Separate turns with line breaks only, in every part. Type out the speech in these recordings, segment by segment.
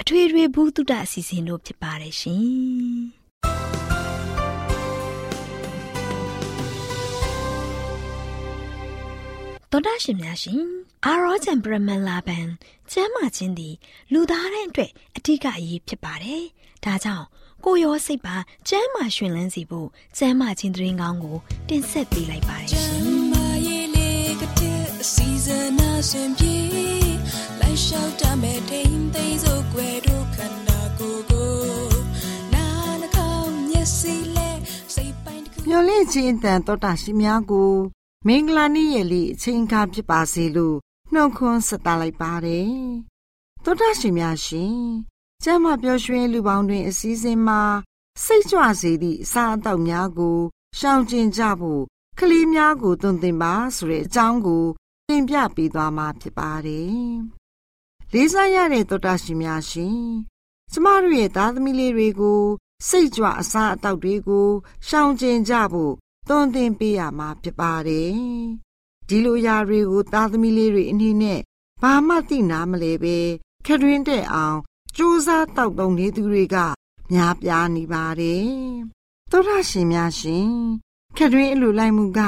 အထွေထွေဘုဒ္ဓအစီအစဉ်တို့ဖြစ်ပါတယ်ရှင်တော်တာရှင်များရှင်အာရောဂျန်ပရမန်လာဘန်ကျမ်းမာခြင်းသည်လူသားတိုင်းအတွက်အထူးအရေးဖြစ်ပါတယ်ဒါကြောင့်ကိုရောစိတ်ပါကျမ်းမာရှင်လန်းစီဖို့ကျမ်းမာခြင်းတရင်ကောင်းကို တင်ဆက်ပေးလိုက်ပါတယ်ရှင်စီဇနာရှင်ပြေလိုက် လျှောက်တမဲ့ထိန်သိမ်းစို့ွယ်တို့ခန္ဓာကိုယ်ကိုနာနှကောင်းမျက်စိလဲစိတ်ပိုင်းတစ်ခုမျောလင့်ခြင်းတန်တော်တာရှိများကိုမင်္ဂလာနေ့ရဲ့လေးအချိန်အခါဖြစ်ပါစေလို့နှုတ်ခွန်းဆက်တာလိုက်ပါတယ်တော်တာရှိများရှင်ကျမ်းမာပျော်ရွှင်လူပေါင်းတွင် အစည်းအဝေးမှာစိတ်ကြွစေသည့်အစာအသောက်များကိုရှောင်ကျဉ်ကြဖို့ကလေးများကိုသွန်သင်ပါဆိုတဲ့အကြောင်းကိုတင်ပြပေးသွားမှာဖြစ်ပါတယ်။ လေးစားရတဲ့သောတာရှင်များရှင်ကျမတို့ရဲ့သားသမီးလေးတွေကို စိတ်ကြွအစားအသောက်တွေကိုရှောင်ကျဉ်ကြဖို့သွန်သင်ပေးရမှာဖြစ်ပါတယ်။ဒီလိုအရာတွေကိုသားသမီးလေးတွေအနေနဲ့ဘာမှသိနာမလဲပဲခရွင်းတဲ့အောင်စူးစမ်းတောက်တုံနေသူတွေကများပြားနေပါတယ်။သောတာရှင်များရှင်ခရွင်းအလိုလိုက်မှုက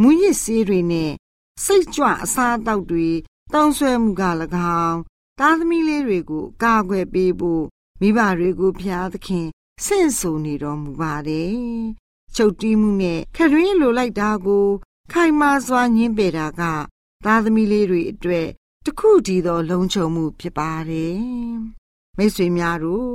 မူရစ်စေးတွေနဲ့စိတ်ကြွအစားအသောက်တွေ တောင်းဆွဲမှုက၎င်းသားသမီးလေးတွေကိုကာကွယ်ပေးဖို့မိဘတွေကိုဖျားသခင်ဆင့်ဆိုနေတော်မူပါတယ်။ချုပ်တီးမှုနဲ့ခရွင်းလိုလိုက်တာကို ခိုင်မာစွာညှင်းပယ်တာက သားသမီးလေးတွေအတွက်တခုတည်းသော လုံခြုံမှုဖြစ်ပါတယ်။မိတ်ဆွေများတို့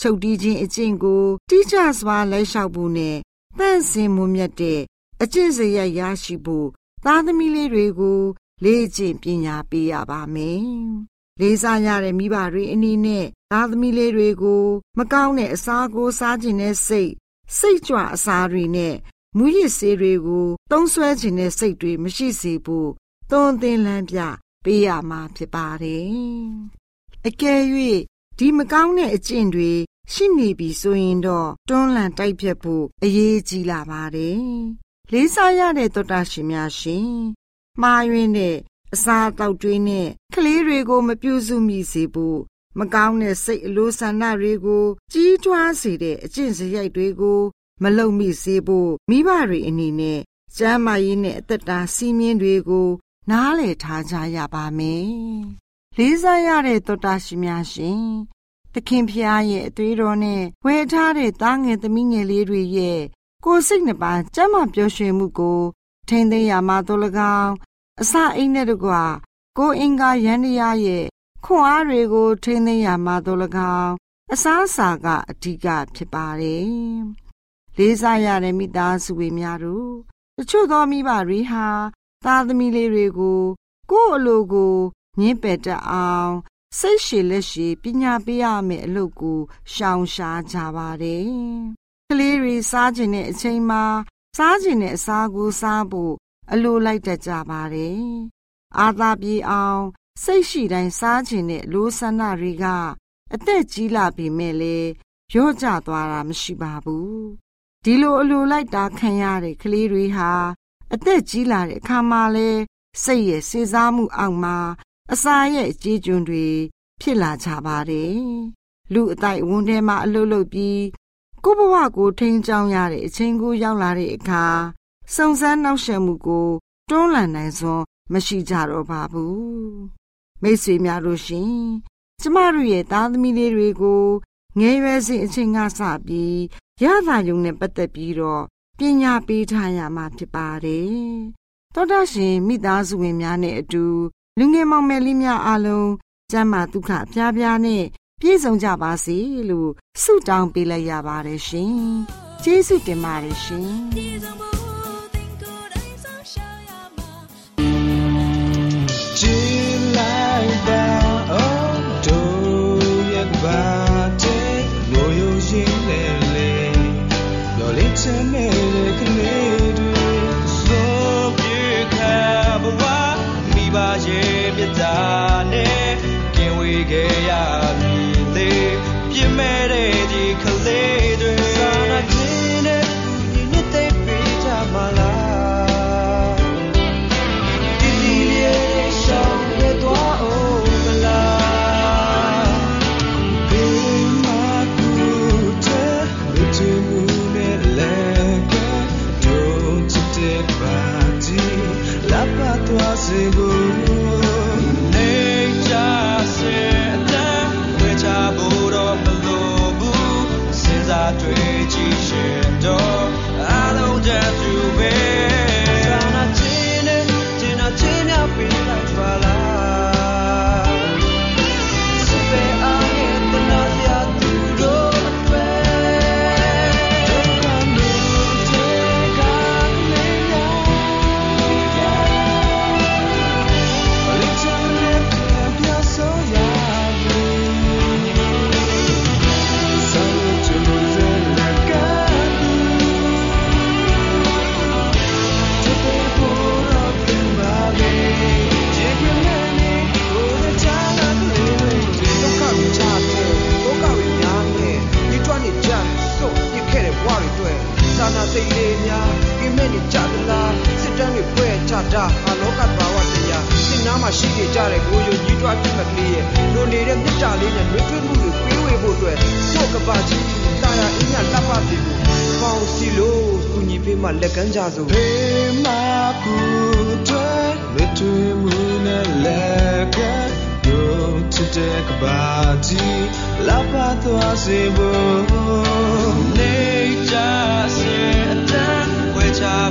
ချုပ်တီးခြင်းအကျင့်ကိုတိကျစွာလက်လျှောက်ဖို့နဲ့တန့်စင်မှုမြတ်တဲ့အကျင့်စရိုက်ရရှိဖို့သားသမီးလေးတွေကို လေ့ကျင့်ပညာပေးရပါမယ်။လေးစားရတဲ့မိဘတွေအနေနဲ့သားသမီးလေးတွေကို မကောင်းတဲ့အစာကိုစားခြင်းနဲ့စိတ်စိတ်ကြွအစာတွေနဲ့မူရစ်ဆေးတွေကိုသုံးဆွဲခြင်းနဲ့စိတ်တွေမရှိစေဖို့သွန်သင်လန်းပြပေးရမှာဖြစ်ပါတယ်။အကယ်၍ဒီမကောင်းတဲ့အကျင့်တွေရှိနေပြီဆိုရင်တော့တွန်းလှန်တိုက်ဖြတ်ဖို့အရေးကြီးလာပါတယ်လေးစားရတဲ့သောတာရှင်များရှင် မှားယွင်းတဲ့အစာတောက်တွေးနဲ့ကလေးတွေကိုမပြုစုမိစေဖို့မကောင်းတဲ့စိတ်အလိုဆန္ဒတွေကိုကြီးထွားစေတဲ့အကျင့်စရိုက်တွေကိုမလုံမိစေဖို့မိဘတွေအနေနဲ့ကျမ်းမာရေးနဲ့အသက်တာစီးမြင်တွေကို နားလည်ထားကြရပါမယ်။လေးစားရတဲ့သောတာရှင်များရှင်သခင်ဖျားရဲ့အသွေးတော်နဲ့ဝယ်ထားတဲ့သားငယ်သမီးငယ်လေးတွေရဲ့ကိုယ်စိတ်နှပါကျမ်းမာပျော်ရွှင်မှုကိုထိန်သိမ်းရမှာတို့၎င်း အစအိမ်နဲ့တကွာကိုအင်္ဂါရန်ရရဲ့ခွန်အားတွေကို ထိန်သိမ်းရမှာတို့၎င်းအစားအစာကအဓိကဖြစ်ပါတယ်လေးစားရတဲ့မိသားစုဝင်များတို့တချို့သောမိဘတွေဟာ သားသမီးလေးတွေကို ကိုယ့်အလိုကိုညှင်းပယ်တတ်အောင်စိတ်ရှည်လက်ရှည်ပညာပေးရမယ့်အလုပ်ကိုရှောင်ရှားကြပါတယ်ကလေးတွေစားကျင်တဲ့အချိန်မှာစားကျင်တဲ့အစာကိုစားဖို့ အလိုလိုက်တတ်ကြပါတယ်။အာသာပြေအောင်စိတ်ရှိတိုင်းစားကျင်တဲ့လိုဆန္ဒတွေကအသက်ကြီးလာပြီမဲ့လေရော့ကျသွားတာမရှိပါဘူး။ဒီလိုအလိုလိုက်တာခံရတဲ့ကလေးတွေဟာအသက်ကြီးလာတဲ့အခါမှာလဲစိတ်ရဲ့စေစားမှုအောက်မှာအစာရဲ့အကြေးကျွန်းတွေဖြစ်လာကြပါတယ်။လူအတိုက်ဝန်းထဲမှာအလုလုပြီးကိုဘဝကိုထိန်းချောင်းရတဲ့အချိန်ကိုရောက်လာတဲ့အခါ စုံစမ်းနှောက်ယှက်မှုကိုတွန်းလှန်နိုင်စွမ်းမရှိကြတော့ပါဘူးမိတ်ဆွေများတို့ရှင်ကျမတို့ရဲ့သားသမီးလေးတွေကိုငယ်ရွယ်စဉ်အချိန်ကစပြီးရတာယုံနဲ့ပတ်သက်ပြီးတော့ပညာပေးထားရမှာဖြစ်ပါတယ်။သောတာရှင်မိသားစုဝင်များနဲ့အတူလူငယ်မောင်မယ်လေးများအားလုံးကျမ်းမာဒုက္ခအပြားပြားနဲ့ပြည့်စုံကြပါစေလို့ဆုတောင်းပေးလိုက်ရပါတယ်ရှင်။ကျေးဇူးတင်ပါတယ်ရှင်။
like that.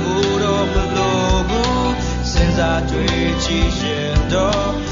ဖို့တော့မလိုဘူးစဉ်းစားတွေ့ကြည့်ရှင်တော့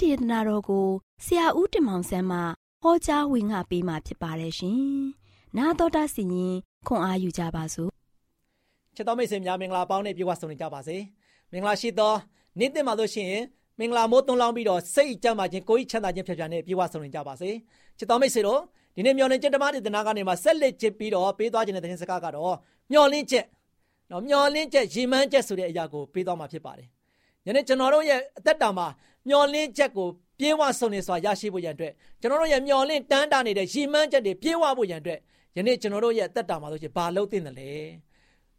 ဒေသနာတော်ကိုဆရာဦးတင်မောင်ဆန်းမှဟောကြားဝင်ငါပေးมาဖြစ်ပါတယ်ရှင်။နာတော်တာစီရင်ခွန်အားယူကြပါစို့
ချစ်တော်မိတ်ဆွေများမင်္ဂလာပေါင်းနဲ့ပြေဝဆုံနေကြပါစေမင်္ဂလာရှိသောနေ့တင်မှာလို့ရှိရင်မင်္ဂလာမိုးသွန်းလောင်းပြီးတော့စိတ်ကြမ်းပါခြင်းကိုယ်ချမ်းသာခြင်းဖြတ်ဖြတ်နဲ့ပြေဝဆုံနေကြပါစေချစ်တော်မိတ်ဆွေတို့ဒီနေ့မျော်လင့်ချက်ဓမ္မဒေသနာကနေမှဆက်လက်ချစ်ပြီးတော့ပေးသွားခြင်းတဲ့သတင်းစကားကတော့မျော်လင့်ချက်နော်မျော်လင့်ချက်ရည်မှန်းချက်ဆိုတဲ့အရာကိုပေးသွားမှာဖြစ်ပါတယ် ယနေ့ကျွန်တော်တို့ရဲ့အသက်တာမှာမျော်လင့်ချက်ကိုပြေဝဆုံနေစွာရရှိဖို့ရန်အတွက်ကျွန်တော်တို့ရဲ့မျော်လင့်တန်းတာနေတဲ့ရည်မှန်းချက်တွေပြေဝဖို့ရန်အတွက်ယနေ့ကျွန်တော်တို့ရဲ့အသက်တာမှာလို့ရှိရင်ဘာလုပ်သင့်တယ်လဲ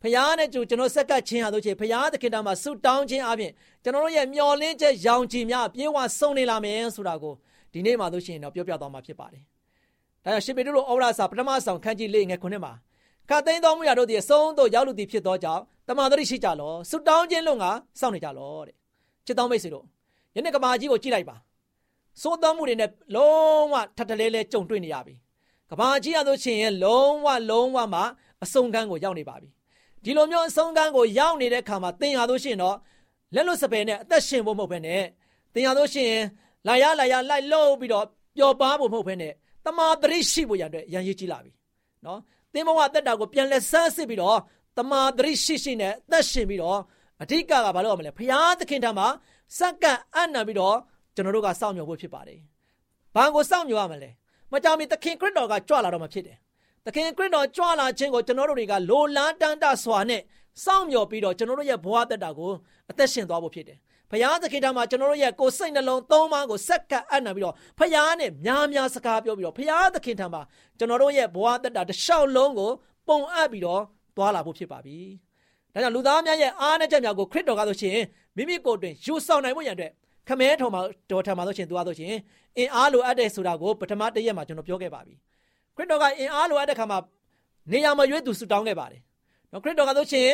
ဖခင်နဲ့ကြိုကျွန်တော်ဆက်ကပ်ခြင်းဟာတို့ချေဖခင်သခင်တော်မှာဆုတောင်းခြင်းအပြင်ကျွန်တော်တို့ရဲ့မျှော်လင့်ချက်ရောင်ချီများပြေဝဆုံးနေလာမယ်ဆိုတာကိုဒီနေ့မှတို့ရှိရင်တော့ပြောပြသွားမှာဖြစ်ပါတယ်။ဒါကြောင့်ရှင်ပေတရုဩဝါဒစာပထမဆောင်ခန်းကြီးလေးငယ်ခုနှစ်မှာခတ်သိမ်းသောမှုရတို့သည်အဆုံးသို့ရောက်လူသည်ဖြစ်သောကြောင့် တမန်တော်ရှိကြလောဆုတောင်းခြင်းလုံးကစောင့်နေကြလောတဲ့ချစ်တော်မိတ်ဆွေတို့ယနေ့ကမာကြီးကိုကြည့်လိုက်ပါစိုးသောမှုတွေနဲ့လုံးဝထပ်တလဲလဲကြုံတွေ့နေရပြီကဘာကြီးရလို့ရှိရင်လုံးဝလုံးဝမှအဆုံးကန်းကိုရောက်နေပါပြီဒီလိုမျိုးအဆုံးကန်းကိုရောက်နေတဲ့ခါမှာသင်ရလို့ရှိရင်တော့လက်လွတ်စပယ်နဲ့အသက်ရှင်ဖို့မဟုတ်ဘဲနဲ့သင်ရလို့ရှိရင်လာရလာရလိုက်လို့ပြီးတော့ပျော်ပါဖို့မဟုတ်ဘဲနဲ့တမာတရိရှိဖို့ရတဲ့ရန်ရည်ကြီးလာပြီနော်သင်ဘဝတက်တာကိုပြန်လဲဆန်းစစ်ပြီးတော့ တမာတရိရှိရှိနဲ့အသက်ရှင်ပြီးတော့အဓိကကဘာလို့ရမလဲဖရာသခင်ထံမှာစက္ကန့်အံ့နံပြီးတော့ကျွန်တော်တို့ကစောင့်မျှော်ဖို့ဖြစ်ပါတယ်။ဘာကိုစောင့်မျှော်ရမလဲ။မကြောင်မီသခင်ခရစ်တော်ကကြွလာတော့မှဖြစ်တယ်။သခင်ခရစ်တော်ကြွလာခြင်းကိုကျွန်တော်တို့တွေကလိုလားတန်တစွာနဲ့စောင့်မျှော်ပြီးတော့ကျွန်တော်တို့ရဲ့ဘဝတက်တာကိုအသက်ရှင်သွားဖို့ဖြစ်တယ်။ဖရာသခင်ထံမှာကျွန်တော်တို့ရဲ့ကိုယ်စိတ်နှလုံးသုံးပါးကိုစက္ကန့်အံ့နံပြီးတော့ဖရာနဲ့များများစကားပြောပြီးတော့ဖရာသခင်ထံမှာကျွန်တော်တို့ရဲ့ဘဝတက်တာတစ်လျှောက်လုံးကိုပုံအပ်ပြီးတော့ သွားလာဖို့ဖြစ်ပါပြီ။ဒါကြောင့်လူသားများရဲ့အားနည်းချက်များကိုခရစ်တော်ကဆိုရှင်မိမိကိုယ်တွင်ယူဆောင်နိုင်ဖို့ရန်အတွက်ခမဲထော်မှာတော်ထံမှာဆိုရှင်သူကဆိုရှင်အင်အားလိုအပ်တဲ့ဆိုတာကိုပထမတစ်ရက်မှာကျွန်တော်ပြောခဲ့ပါပြီခရစ်တော်ကအင်အားလိုအပ်တဲ့ခါမှာနေရာမရွေးသူဆူတောင်းခဲ့ပါတယ်နော်ခရစ်တော်ကဆိုရှင်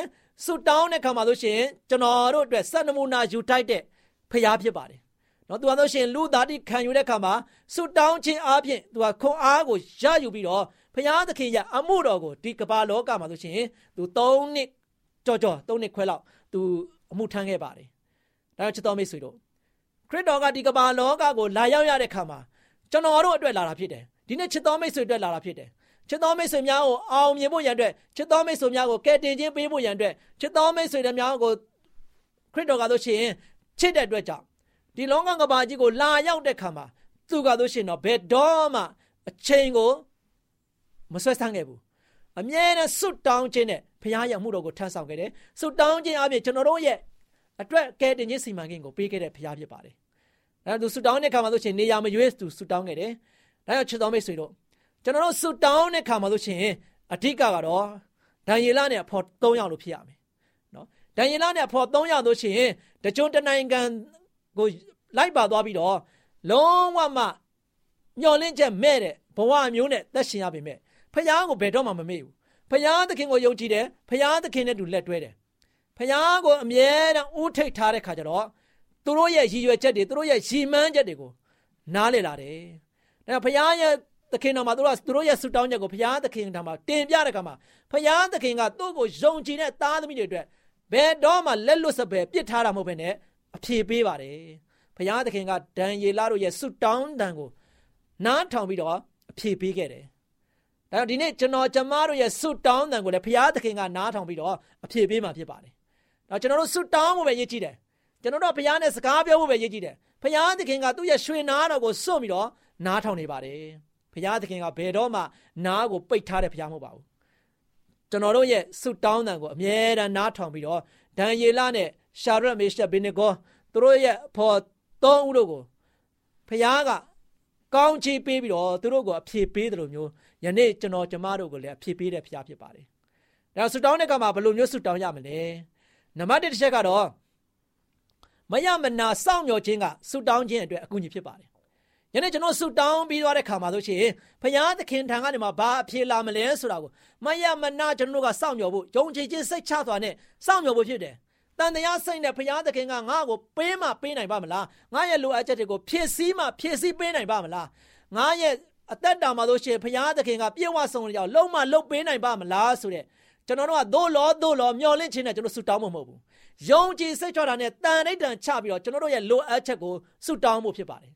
ဆူတောင်းတဲ့ခါမှာဆိုရှင်ကျွန်တော်တို့အတွက်စံနမူနာယူထိုက်တဲ့ဖရားဖြစ်ပါတယ်နော်သူကဆိုရှင်လူသားတိခံယူတဲ့ခါမှာဆူတောင်းခြင်းအပြင်သူကခွန်အားကိုရယူပြီးတော့ ဖရားသခင်ရဲ့အမှုတော်ကိုဒီကမ္ဘာလောကမှာဆိုရှင်သူ၃နှစ်ကြော်ကြော်၃နှစ်ခွဲလောက်သူအမှုထမ်းခဲ့ပါတယ်ဒါကြောင့်ချစ်တော်မိတ်ဆွေတို့ခရစ်တော်ကဒီကမ္ဘာလောကကိုလာရောက်ရတဲ့ခါမှာကျွန်တော်တို့အတွက်လာတာဖြစ်တယ်ဒီနေ့ချစ်တော်မိတ်ဆွေအတွက်လာတာဖြစ်တယ်ချစ်တော်မိတ်ဆွေများကိုအောင်မြင်ဖို့ရန်အတွက်ချစ်တော်မိတ်ဆွေများကိုကယ်တင်ခြင်းပေးဖို့ရန်အတွက်ချစ်တော်မိတ်ဆွေတွေများကိုခရစ်တော်ကဆိုရှင်ချစ်တဲ့အတွက်ကြောင့်ဒီလောကကဘာကြီးကိုလာရောက်တဲ့ခါမှာသူကဆိုရှင်တော့ဘယ်တော့မှအချိန်ကို မဆွဲဆန်းခဲ့ဘူးအမြဲတမ်းစွတ်တောင်းခြင်းနဲ့ဘုရားရဲ့မှုတော်ကိုထမ်းဆောင်ခဲ့တယ်စွတ်တောင်းခြင်းအပြင်ကျွန်တော်တို့ရဲ့အတွက်ကဲတင်ခြင်းစီမံကိန်းကိုပေးခဲ့တဲ့ဘုရားဖြစ်ပါတယ်။ဒါသူဆူတောင်းတဲ့ခါမှာဆိုရှင်နေရာမရွေးသူဆူတောင်းခဲ့တယ်။ဒါကြောင့်ချစ်တော်မိတ်ဆွေတို့ကျွန်တော်တို့ဆူတောင်းတဲ့ခါမှာဆိုရှင်အဓိကကတော့ဒံယေလနဲ့အဖော်၃ယောက်လို့ဖြစ်ရမယ်။နော်ဒံယေလနဲ့အဖော်၃ယောက်ဆိုရှင်တကြုံတနိုင်ငံကိုလိုက်ပါသွားပြီးတော့လုံးဝမှညှော်လင့်ချက်မဲ့တဲ့ဘဝမျိုးနဲ့သက်ရှင်ရပေမဲ့ ဖခင်ကိုဘယ်တော့မှမမေ့ဘူး။ဖခင်သခင်ကိုယုံကြည်တယ်။ဖခင်သခင်နဲ့တူလက်တွဲတယ်ဖခင်ကိုအမြဲတမ်းဦးထိပ်ထားတဲ့ခါကျတော့သူတို့ရဲ့ရည်ရွယ်ချက်တွေသူတို့ရဲ့ရည်မှန်းချက်တွေကိုနားလည်လာတယ်။ဒါဖခင်ရဲ့သခင်တော်မှာသူတို့ကသူတို့ရဲ့ဆုတောင်းချက်ကိုဖခင်သခင်တော်မှာတင်ပြတဲ့ခါမှာဖခင်သခင်ကသူ့ကိုယုံကြည်တဲ့သားသမီးတွေအတွက်ဘယ်တော့မှလက်လွတ်စပယ်ပြစ်ထားတာမဟုတ်ဘဲနဲ့အပြေပေးပါတယ်။ဖခင်သခင်ကဒံယေလတို့ရဲ့ဆုတောင်းတံကိုနားထောင်ပြီးတော့အပြေပေးခဲ့တယ်။ ဒါကြောင့်ဒီနေ့ကျွန်တော်ကျမတို့ရဲ့ဆုတောင်းတံကိုလည်းဖခင်သခင်ကနားထောင်ပြီးတော့အပြေပေးမှာဖြစ်ပါတယ်တော့ကျွန်တော်တို့ဆုတောင်းဖို့ပဲရည်ကြည်တယ်ကျွန်တော်တို့ဘုရားနဲ့စကားပြောဖို့ပဲရည်ကြည်တယ်ဘုရားသခင်ကသူ့ရဲ့ရွှေနာတော်ကိုစွန့်ပြီးတော့နားထောင်နေပါတယ်ဘုရားသခင်ကဘယ်တော့မှနားကိုပိတ်ထားတဲ့ဘုရားမဟုတ်ပါဘူးကျွန်တော်တို့ရဲ့ဆုတောင်းတန်ကိုအမြဲတမ်းနားထောင်ပြီးတော့ဒံယေလနဲ့ရှာရတ်မေရှက်ဘိနေဂောသူတို့ရဲ့ဖော်သုံးဦးတို့ကိုဘုရားကကောင်းချီးပေးပြီးတော့သူတို့ကိုအဖြေပေးတယ်လို့မျိုး ယနေ့ကျွန်တော်ကျမတို့ကိုလည်းအဖြေပေးတဲ့ဘုရားဖြစ်ပါတယ်ဒါဆုတောင်းတဲ့ကမှာဘယ်လိုမျိုးဆုတောင်းရမလဲနံပါတ်1တစ်ချက်ကတော့မယမနာစောင့်မျှော်ခြင်းကဆူတောင်းခြင်းအတွက်အကူအညီဖြစ်ပါတယ်။ယနေ့ကျွန်တော်ဆူတောင်းပြီးသွားတဲ့ခါမှာဆိုရှင်ဘုရားသခင်ထံကနေမှဘာအဖြေလာမလဲဆိုတာကိုမယမနာကျွန်တော်တို့ကစောင့်မျှော်ဖို့ယုံကြည်ခြင်းစိတ်ချစွာနဲ့စောင့်မျှော်ဖို့ဖြစ်တယ်။တန်တရားစိတ်နဲ့ဘုရားသခင်ကငါ့ကိုပေးမှပေးနိုင်ပါမလား။ငါရဲ့လိုအပ်ချက်တွေကိုဖြည့်ဆည်းမှဖြည့်ဆည်းပေးနိုင်ပါမလား။ငါရဲ့ အသက်တာမှာဆိုရှင်ဘုရားသခင်ကပြည့်ဝဆုံးကြောင်လုံးမလုံးပေးနိုင်ပါမလားဆိုတဲ့ကျွန်တော်တို့ကသို့လောသို့လောမျောလင့်ခြင်းနဲ့ကျွန်တော်ဆူတောင်းမှာမဟုတ်ဘူးယုံကြည်စိတ်ချတာနဲ့တန်ဋိဌံချပြီးတော့ကျွန်တော်တို့ရဲ့လိုအပ်ချက်ကိုဆူတောင်းဖို့ဖြစ်ပါတယ်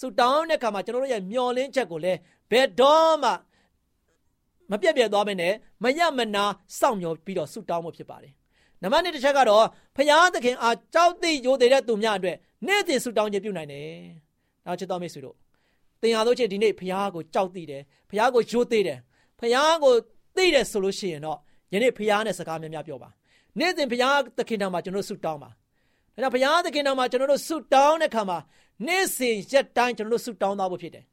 ဆူတောင်းတဲ့အခါမှာကျွန်တော်တို့ရဲ့မျောလင့်ချက်ကိုလည်းဘယ်တော့မှမပြတ်ပြတ်သွားမနဲ့မရမနာစောင့်မျှော်ပြီးတော့ဆူတောင်းဖို့ဖြစ်ပါတယ်နံပါတ်1တစ်ချက်ကတော့ဖရာသခင်အားကြောက်သိရိုသေတဲ့သူများအတွက်နေ့စဉ်ဆူတောင်းခြင်းပြုနိုင်တယ်။နောက်ချစ်တော်မိတ်ဆွေတို့ သင်ဟာတို့ချင်းဒီနေ့ဖရာကိုကြောက်သိတယ်ဖရာကိုရိုသေတယ်ဖရာကိုသိတယ်ဆိုလို့ရှိရင်တော့ယနေ့ဖျားနဲ့စကားများများပြောပါနေ့စဉ်ဖျားသခင်တော်မှာကျွန်တော်ဆုတောင်းပါဒါကြောင့်ဖျားသခင်တော်မှာကျွန်တော်တို့ဆုတောင်းတဲ့ခါမှာနေ့စဉ်ရက်တိုင်းကျွန်တော်တို့ဆုတောင်းသားဖို့ဖြစ်တယ်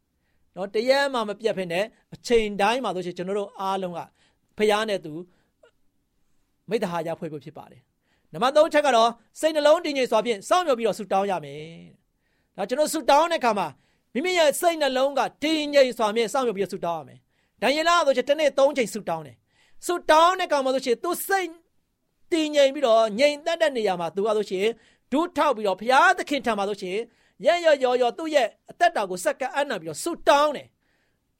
နော်တရက်မှမပြတ်ဖ ೇನೆ အချိန်တိုင်းမှာဆိုရှင်ကျွန်တော်တို့အားလုံးကဖျားနဲ့သူမမိတ္တဟာယဖွဲ့ဖို့ဖြစ်ပါတယ်နံပါတ်3ချက်ကတော့စိတ်နှလုံးတည်ငြိမ်စွာဖြင့်စောင့်မျှော်ပြီးတော့ဆုတောင်းရမယ်ဒါကျွန်တော်ဆုတောင်းတဲ့အခါမှာ မိမိရဲ့စိတ်နှလုံးကတည်ငြိမ်စွာဖြင့်စောင့်မျှော်ပြီးတော့ဆုတောင်းရမယ်ဒံယေလဆိုချင်တစ်နေ့3ချိန်ဆုတောင်းတယ်ဆုတောင်းတဲ့အခါမှာဆိုရှင်သူစိတ်တည်ငြိမ်ပြီးတော့ငြိမ်သက်တဲ့နေရာမှာသူကဆိုရှင်ဒူးထောက်ပြီးတော့ဘုရားသခင်ထံမှာဆိုရှင်ရရရော်ရော်သူ့ရဲ့အသက်တာကိုစက္ကန့်အနံ့ပြီးတော့ဆုတောင်းတယ်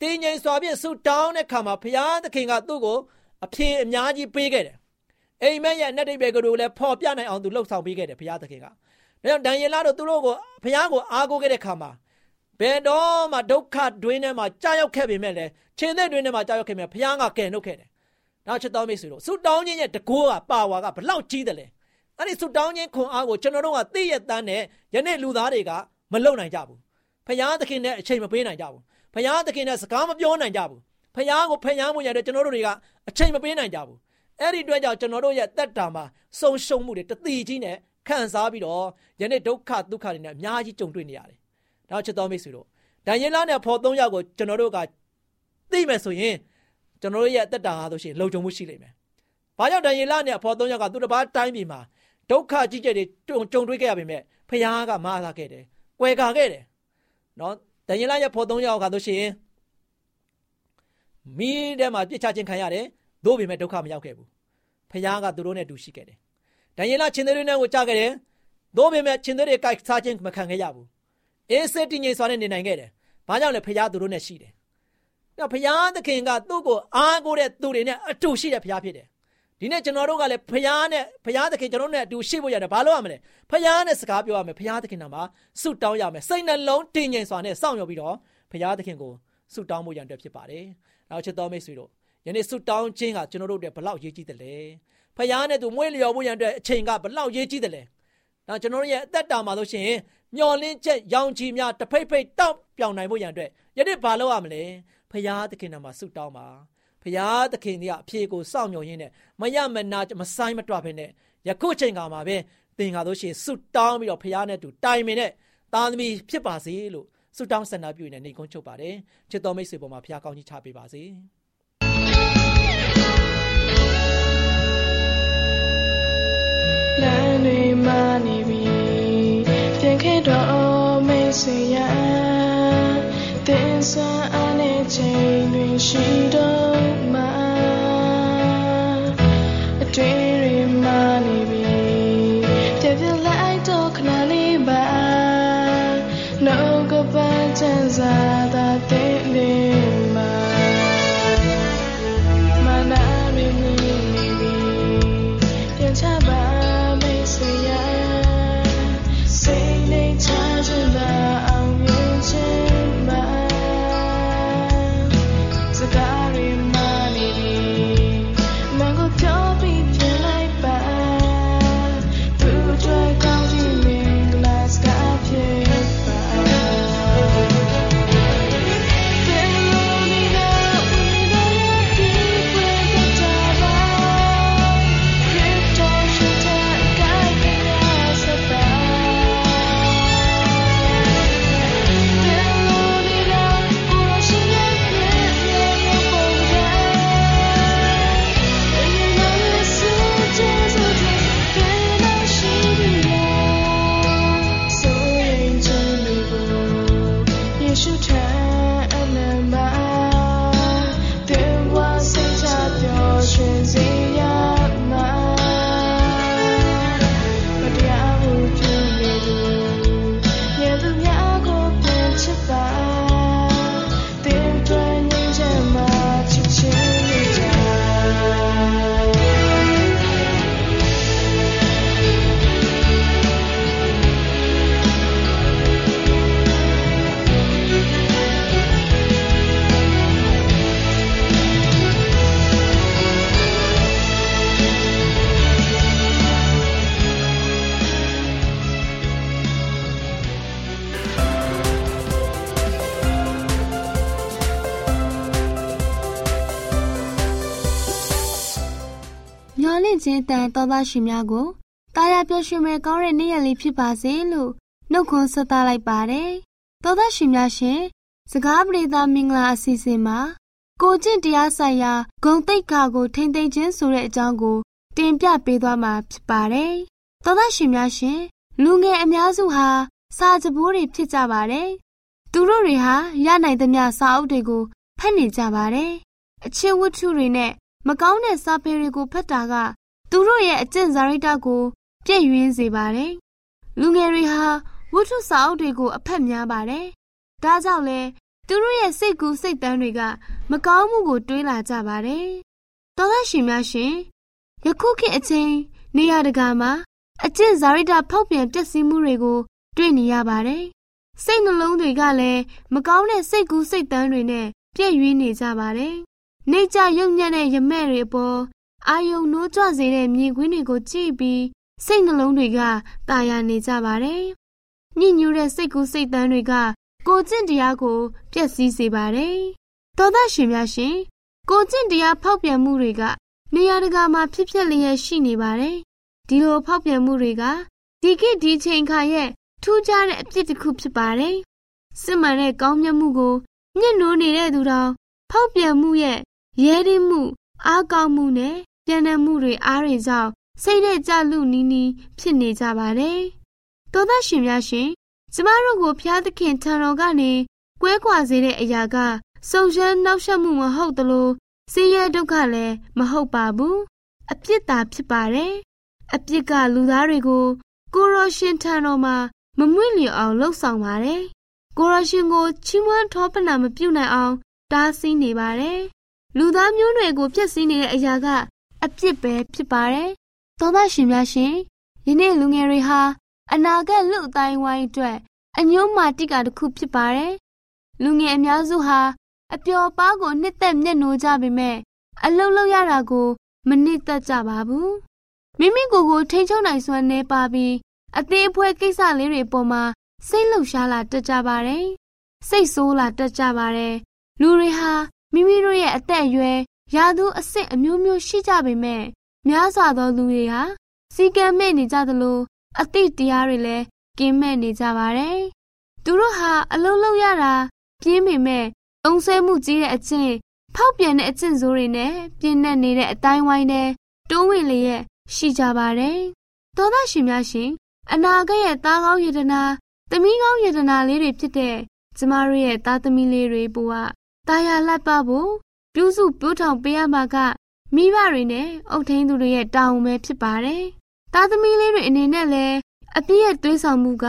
တင်းငိမ်စွာဖြင့်ဆုတောင်းတဲ့ခါမှာဘုရားသခင်ကသူ့ကိုအဖြေအများကြီးပေးခဲ့တယ်အိမ်မက်ရဲ့နဲ့တိတ်ပဲကလေးကိုလည်းဖော်ပြနိုင်အောင်သူလှုပ်ဆောင်ပေးခဲ့တယ်ဘုရားသခင်ကဒါကြောင့်ဒံယေလတို့သူတို့ကိုဘုရားကိုအားကိုးခဲ့တဲ့ခါမှာ ဘယ်တော့မှဒုက္ခတွင်းထဲမှာကြာရောက်ခဲ့ပေမဲ့လည်းခြေသက်တွင်းထဲမှာကြာရောက်ခဲ့ပေမဲ့ဘုရားကကယ်နှုတ်ခဲ့တယ်နောက်ချက်တော်မိတ်ဆွေတို့ဆုတောင်းခြင်းရဲ့တကိုးကပါဝါကဘလောက်ကြီးတယ်လဲအဲ့ဒီဆုတောင်းခြင်းခွန်အားကိုကျွန်တော်တို့ကသိရတန်းနဲ့ယနေ့လူသားတွေကမလုံနိုင်ကြဘူးဖယားသခင်နဲ့အချိန်မပေးနိုင်ကြဘူးဖယားသခင်နဲ့စကားမပြောနိုင်ကြဘူးဖယားကိုဖယားမှုရတဲ့ကျွန်တော်တို့တွေကအချိန်မပေးနိုင်ကြဘူးအဲ့ဒီအတွက်ကြောင့်ကျွန်တော်တို့ရဲ့တက်တာမှာဆုံရှုံမှုတွေတတိကြီးနဲ့ခံစားပြီးတော့ယနေ့ဒုက္ခဒုက္ခတွေနဲ့အများကြီးကြုံတွေ့နေရတယ် ဒါချစ်တော်မိတ်ဆွေတို့ဒံယေလနဲ့ဖော်သုံးယောက်ကိုကျွန်တော်တို့ကသိမယ်ဆိုရင်ကျွန်တော်တို့ရဲ့တက်တာဟာဆိုရှင်လုံခြုံမှုရှိလိမ့်မယ်။ဘာကြောင့်ဒံယေလနဲ့ဖော်သုံးယောက်ကသူတစ်ပါးတိုင်းပြည်မှာဒုက္ခကြီးကျယ်တွေကြုံတွေ့ခဲ့ရပေမဲ့ဖခင်ကမအားလာခဲ့တယ်။ကွယ်ကာခဲ့တယ်။နော်ဒံယေလရဲ့ဖော်သုံးယောက်ကဆိုရှင်မိထဲမှာပြစ်ချခြင်းခံရတယ်။သို့ပေမဲ့ဒုက္ခမရောက်ခဲ့ဘူး။ဖခင်ကသူတို့နဲ့တူရှိခဲ့တယ်။ဒံယေလချင်းတွေနဲ့ကိုကြားခဲ့တယ်။သို့ပေမဲ့ချင်းတွေကြိုက်စားခြင်းမခံခဲ့ရဘူး။ အေးစစ်တည်ငြိမ်စွာနဲ့နေနိုင်ခဲ့တယ်။ဘာကြောင့်လဲဖခင်သူတို့နဲ့ရှိတယ်။ဒါဖခင်သခင်ကသူ့ကိုအားကိုးတဲ့သူတွေနဲ့အတူရှိတဲ့ဖခင်ဖြစ်တယ်။ဒီနေ့ကျွန်တော်တို့ကလည်းဖခင်နဲ့ဖခင်သခင်ကျွန်တော်တို့နဲ့အတူရှိဖို့ရတယ်ဘာလို့ရမလဲ။ဖခင်နဲ့စကားပြောရမယ်ဖခင်သခင်နာမှာဆုတောင်းရမယ်စိတ်နှလုံးတည်ငြိမ်စွာနဲ့စောင့်မျှော်ပြီးတော့ဖခင်သခင်ကိုဆုတောင်းဖို့ရန်အတွက်ဖြစ်ပါတယ်။နောက်ချစ်တော်မိတ်ဆွေတို့ယနေ့ဆုတောင်းခြင်းကကျွန်တော်တို့အတွက်ဘလောက်ရေးကြီးတယ်လဲ။ဖခင်နဲ့သူမွေးလျော်ဖို့ရန်အတွက်အချိန်ကဘလောက်ရေးကြီးတယ်လဲ။နောက်ကျွန်တော်တို့ရဲ့အသက်တာမှာလို့ရှိရင် မျောလင်းချက်ရောင်ချီများတဖိတ်ဖိတ်တောက်ပြောင်နိုင်ဖို့ရန်အတွက်ယနေ့ဘာလုပ်ရမလဲဖရာသခင်နာမှာဆုတောင်းပါဖရာသခင်ကြီးကအဖြေကိုစောင့်မျှော်ရင်းနဲ့မရမနာမဆိုင်မတွဖ ೇನೆ ယခုချိန်ကမှာပဲသင်ကားလို့ရှိရင်ဆုတောင်းပြီးတော့ဖရာနဲ့တူတိုင်ပင်နဲ့သားသမီးဖြစ်ပါစေလို့ဆုတောင်းဆန္ဒပြုနေနေကုန်းချုပ်ပါတယ်ချစ်တော်မိတ်ဆွေပေါ်မှာဖရာကောင်းကြီးချပေးပါစေ
လမ်းတွေမှနေပြီ ပြန်ခဲ့တော့မိတ်ဆွေရတင်ဆွမ်းအားနဲ့ချိန်တွင်ရှိတော့မှ ခြင်းတန်တော်သားရှင်များကိုတာ
ယာပျော်ရွှင်မဲ့ကောင်းတဲ့နေ့ရက်လေးဖြစ်ပါစေလို့နှုတ်ခွန်းဆက်သလိုက်ပါတယ်။တော်သားရှင်များရှင်စကားပြေသာမင်္ဂလာအစီအစဉ်မှာကိုကျင့်တရားဆိုင်ရာဂုံတိတ်ခါကိုထိမ့်သိမ်းခြင်းဆိုတဲ့အကြောင်းကိုတတင်ပြပေးသွားမှာဖြစ်ပါတယ်။သောသားရှင်များရှင်လူငယ်အများစုဟာစာကြပိုးတွေဖြစ်ကြပါတယ်။သူတို့တွေဟာရနိုင်သမျှစာအုပ်တွေကိုဖတ်နေကြပါတယ်။အချင်းဝတ္ထုတွေနဲ့မကောင်းတဲ့စာပေတွေကိုဖတ်တာက သူတို့ရဲ့အကျင့်စာရိတ္တကိုပြည့်ရင်းစေပါတယ်။လူငယ်တွေဟာဝတ္ထုစာအုပ်တွေကိုအဖက်များပါတယ်။ဒါကြောင့်လဲသူတို့ရဲ့စိတ်ကူးစိတ်တမ်းတွေကမကောင်းမှုကိုတွေးလာကြပါတယ်။သောသားရှင်များရှင်ယခုခေတ်အချိန်နေရတကာမှာအကျင့်ဇာရိတဖောက်ပြန်ပျက်စီးမှုတွေကိုတွေ့နေရပါတယ်။စိတ်နှလုံးတွေကလည်းမကောင်းတဲ့စိတ်ကူးစိတ်တမ်းတွေနဲ့ပြည့်ရင်းနေကြပါတယ်။နေကြရုံညံ့တဲ့ရမဲ့တွေအပေါ် အာယုံနိုးကြွစေတဲ့မြင်ကွင်းတွေကိုကြည့်ပြီးစိတ်နှလုံးတွေကตายရနေကြပါတယ်။ညှဉ်းညူးတဲ့စိတ်ကူးစိတ်တမ်းတွေက ကိုကျင့်တရားကိုပျက်စီးစေပါတယ်။သောသားရှင်များရှင်ကိုကျင့်တရားဖောက်ပြန်မှုတွေက နေရာတကာမှာဖြစ်ပျက်လျက်ရှိနေပါတယ်။ဒီလိုဖောက်ပြန်မှုတွေကဒီခေတ်ဒီချိန်ခါရဲ့ထူးခြားတဲ့အဖြစ်တစ်ခုဖြစ်ပါတယ်။စစ်မှန်တဲ့ကောင်းမြတ်မှုကိုညှဉ်းနိုးနေတဲ့သူတော်ဖောက်ပြန်မှုရဲ့ရဲရင်းမှုအားကောင်းမှုနဲ့ ပြန်တဲ့မှုတွေအားတွေကြောင့်စိတ်နဲ့ကြလူနီးနီးဖြစ်နေကြပါတယ်။သောသားရှင်များရှင်ကျမတို့ကိုဖျားသခင်ထံတော်ကနေကွဲကွာစေတဲ့အရာကစုံစမ်းနှောက်ယှက်မှုမဟုတ်သလိုဆင်းရဲဒုက္ခလည်းမဟုတ်ပါဘူး။အပြစ်သာဖြစ်ပါတယ်။အပြစ်ကလူသားတွေကို ကိုရောရှင်ထံတော်မှာမမွေ့လျော်အောင်လှုပ်ဆောင်ပါတယ်။ကိုရောရှင်ကိုချီးမွမ်းထောပနာမပြုနိုင်အောင်တားဆီးနေပါတယ်။လူသားမျိုးနွယ်ကိုဖျက်ဆီးနေတဲ့အရာက အပြစ်ပဲဖြစ်ပါတယ်။သောသားရှင်များရှင်ယနေ့လူငယ်တွေဟာအနာဂတ်လူအတိုင်းဝိုင်းအတွက်အညိုးမာတိကတစ်ခုဖြစ်ပါတယ်။လူငယ်အများစုဟာအပျော်ပါးကိုနှစ်သက်မျက်နှိုးကြပေမဲ့အလုတ်လောက်ရတာကို မနစ်သက်ကြပါဘူး။မိမိကိုယ်ကိုထိန်းချုပ်နိုင်စွမ်းနေပါပြီးအသေးအဖွဲကိစ္စလေးတွေပေါ်မှာစိတ်လှုပ်ရှားလာတတ်ကြပါတယ်။စိတ်ဆိုးလာတတ်ကြပါတယ်။လူတွေဟာမိမိတို့ရဲ့အသက်အရွယ် ရာသူအဆင့်အမျိုးမျိုးရှိကြပေမဲ့များစွာသောလူတွေဟာစီကံမဲ့နေကြသလိုအသိတရားတွေလည်းကင်းမဲ့နေကြပါတယ်။သူတို့ဟာအလုံးလုံးရတာပြင်းပေမဲ့အုံဆွဲမှုကြီးတဲ့အကျင့်ဖောက်ပြန်တဲ့အကျင့်ဆိုးတွေနဲ့ပြင်းနဲ့နေတဲ့အတိုင်းဝိုင်းနဲ့တိုးဝင်လျက်ရှိကြပါတယ်။သောသားရှင်များရှင်အနာဂတ်ရဲ့သားကောင်းယတနာသမီးကောင်းယတနာလေးတွေဖြစ်တဲ့ကျမတို့ရဲ့သားသမီးလေးတွေဘဝတာယာလှပဖို့ ပြုစုပြုထောင်ပေးရမှာကမိဘတွေနဲ့အုပ်ထိန်းသူတွေရဲ့တာဝန်ပဲဖြစ်ပါတယ်။သားသမီးလေးတွေအနေနဲ့လည်းအပြည့်ရဲ့သွေးဆောင်မှုက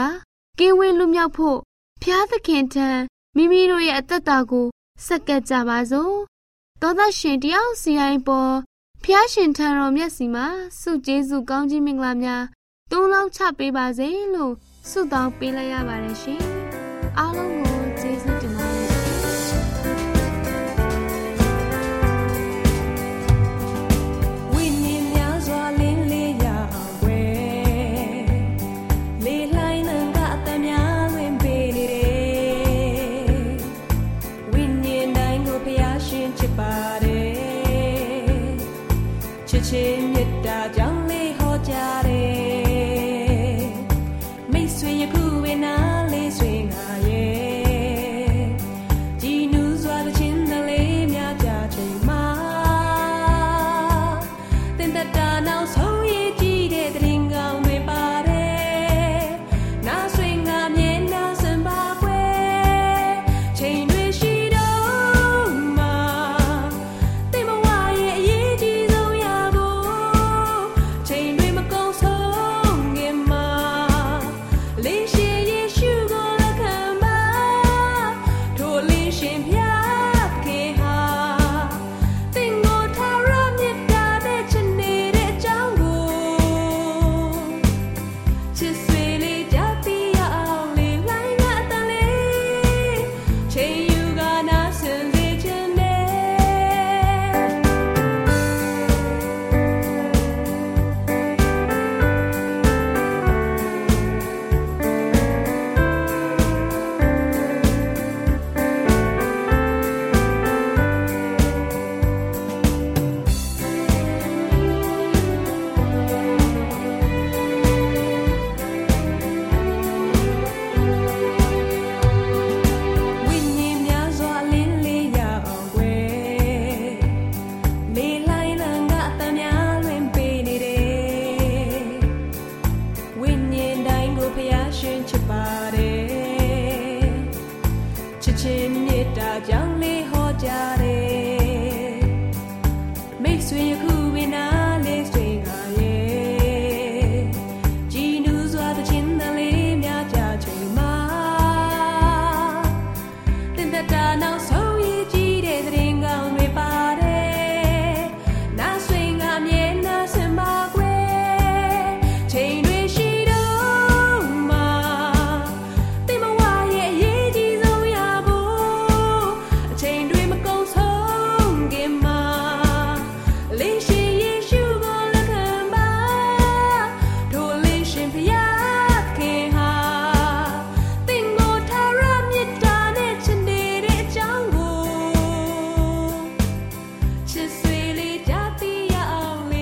ကင်းဝေးလွတ်မြောက်ဖို့ဖျားသခင်ထံမိမိတို့ရဲ့အသက်တာကိုစက္ကပ်ကြပါစို့။သောသားရှင်တယောက်စီရင်ပေါ်ဖျားရှင်ထံတော်မျက်စီမှာစုကျေးဇူးကောင်းခြင်းမင်္ဂလာများတုံးလောက်ချပေးပါစေလို့ဆုတောင်းပေးလိုက်ရပါတယ်ရှင်။အားလုံးကို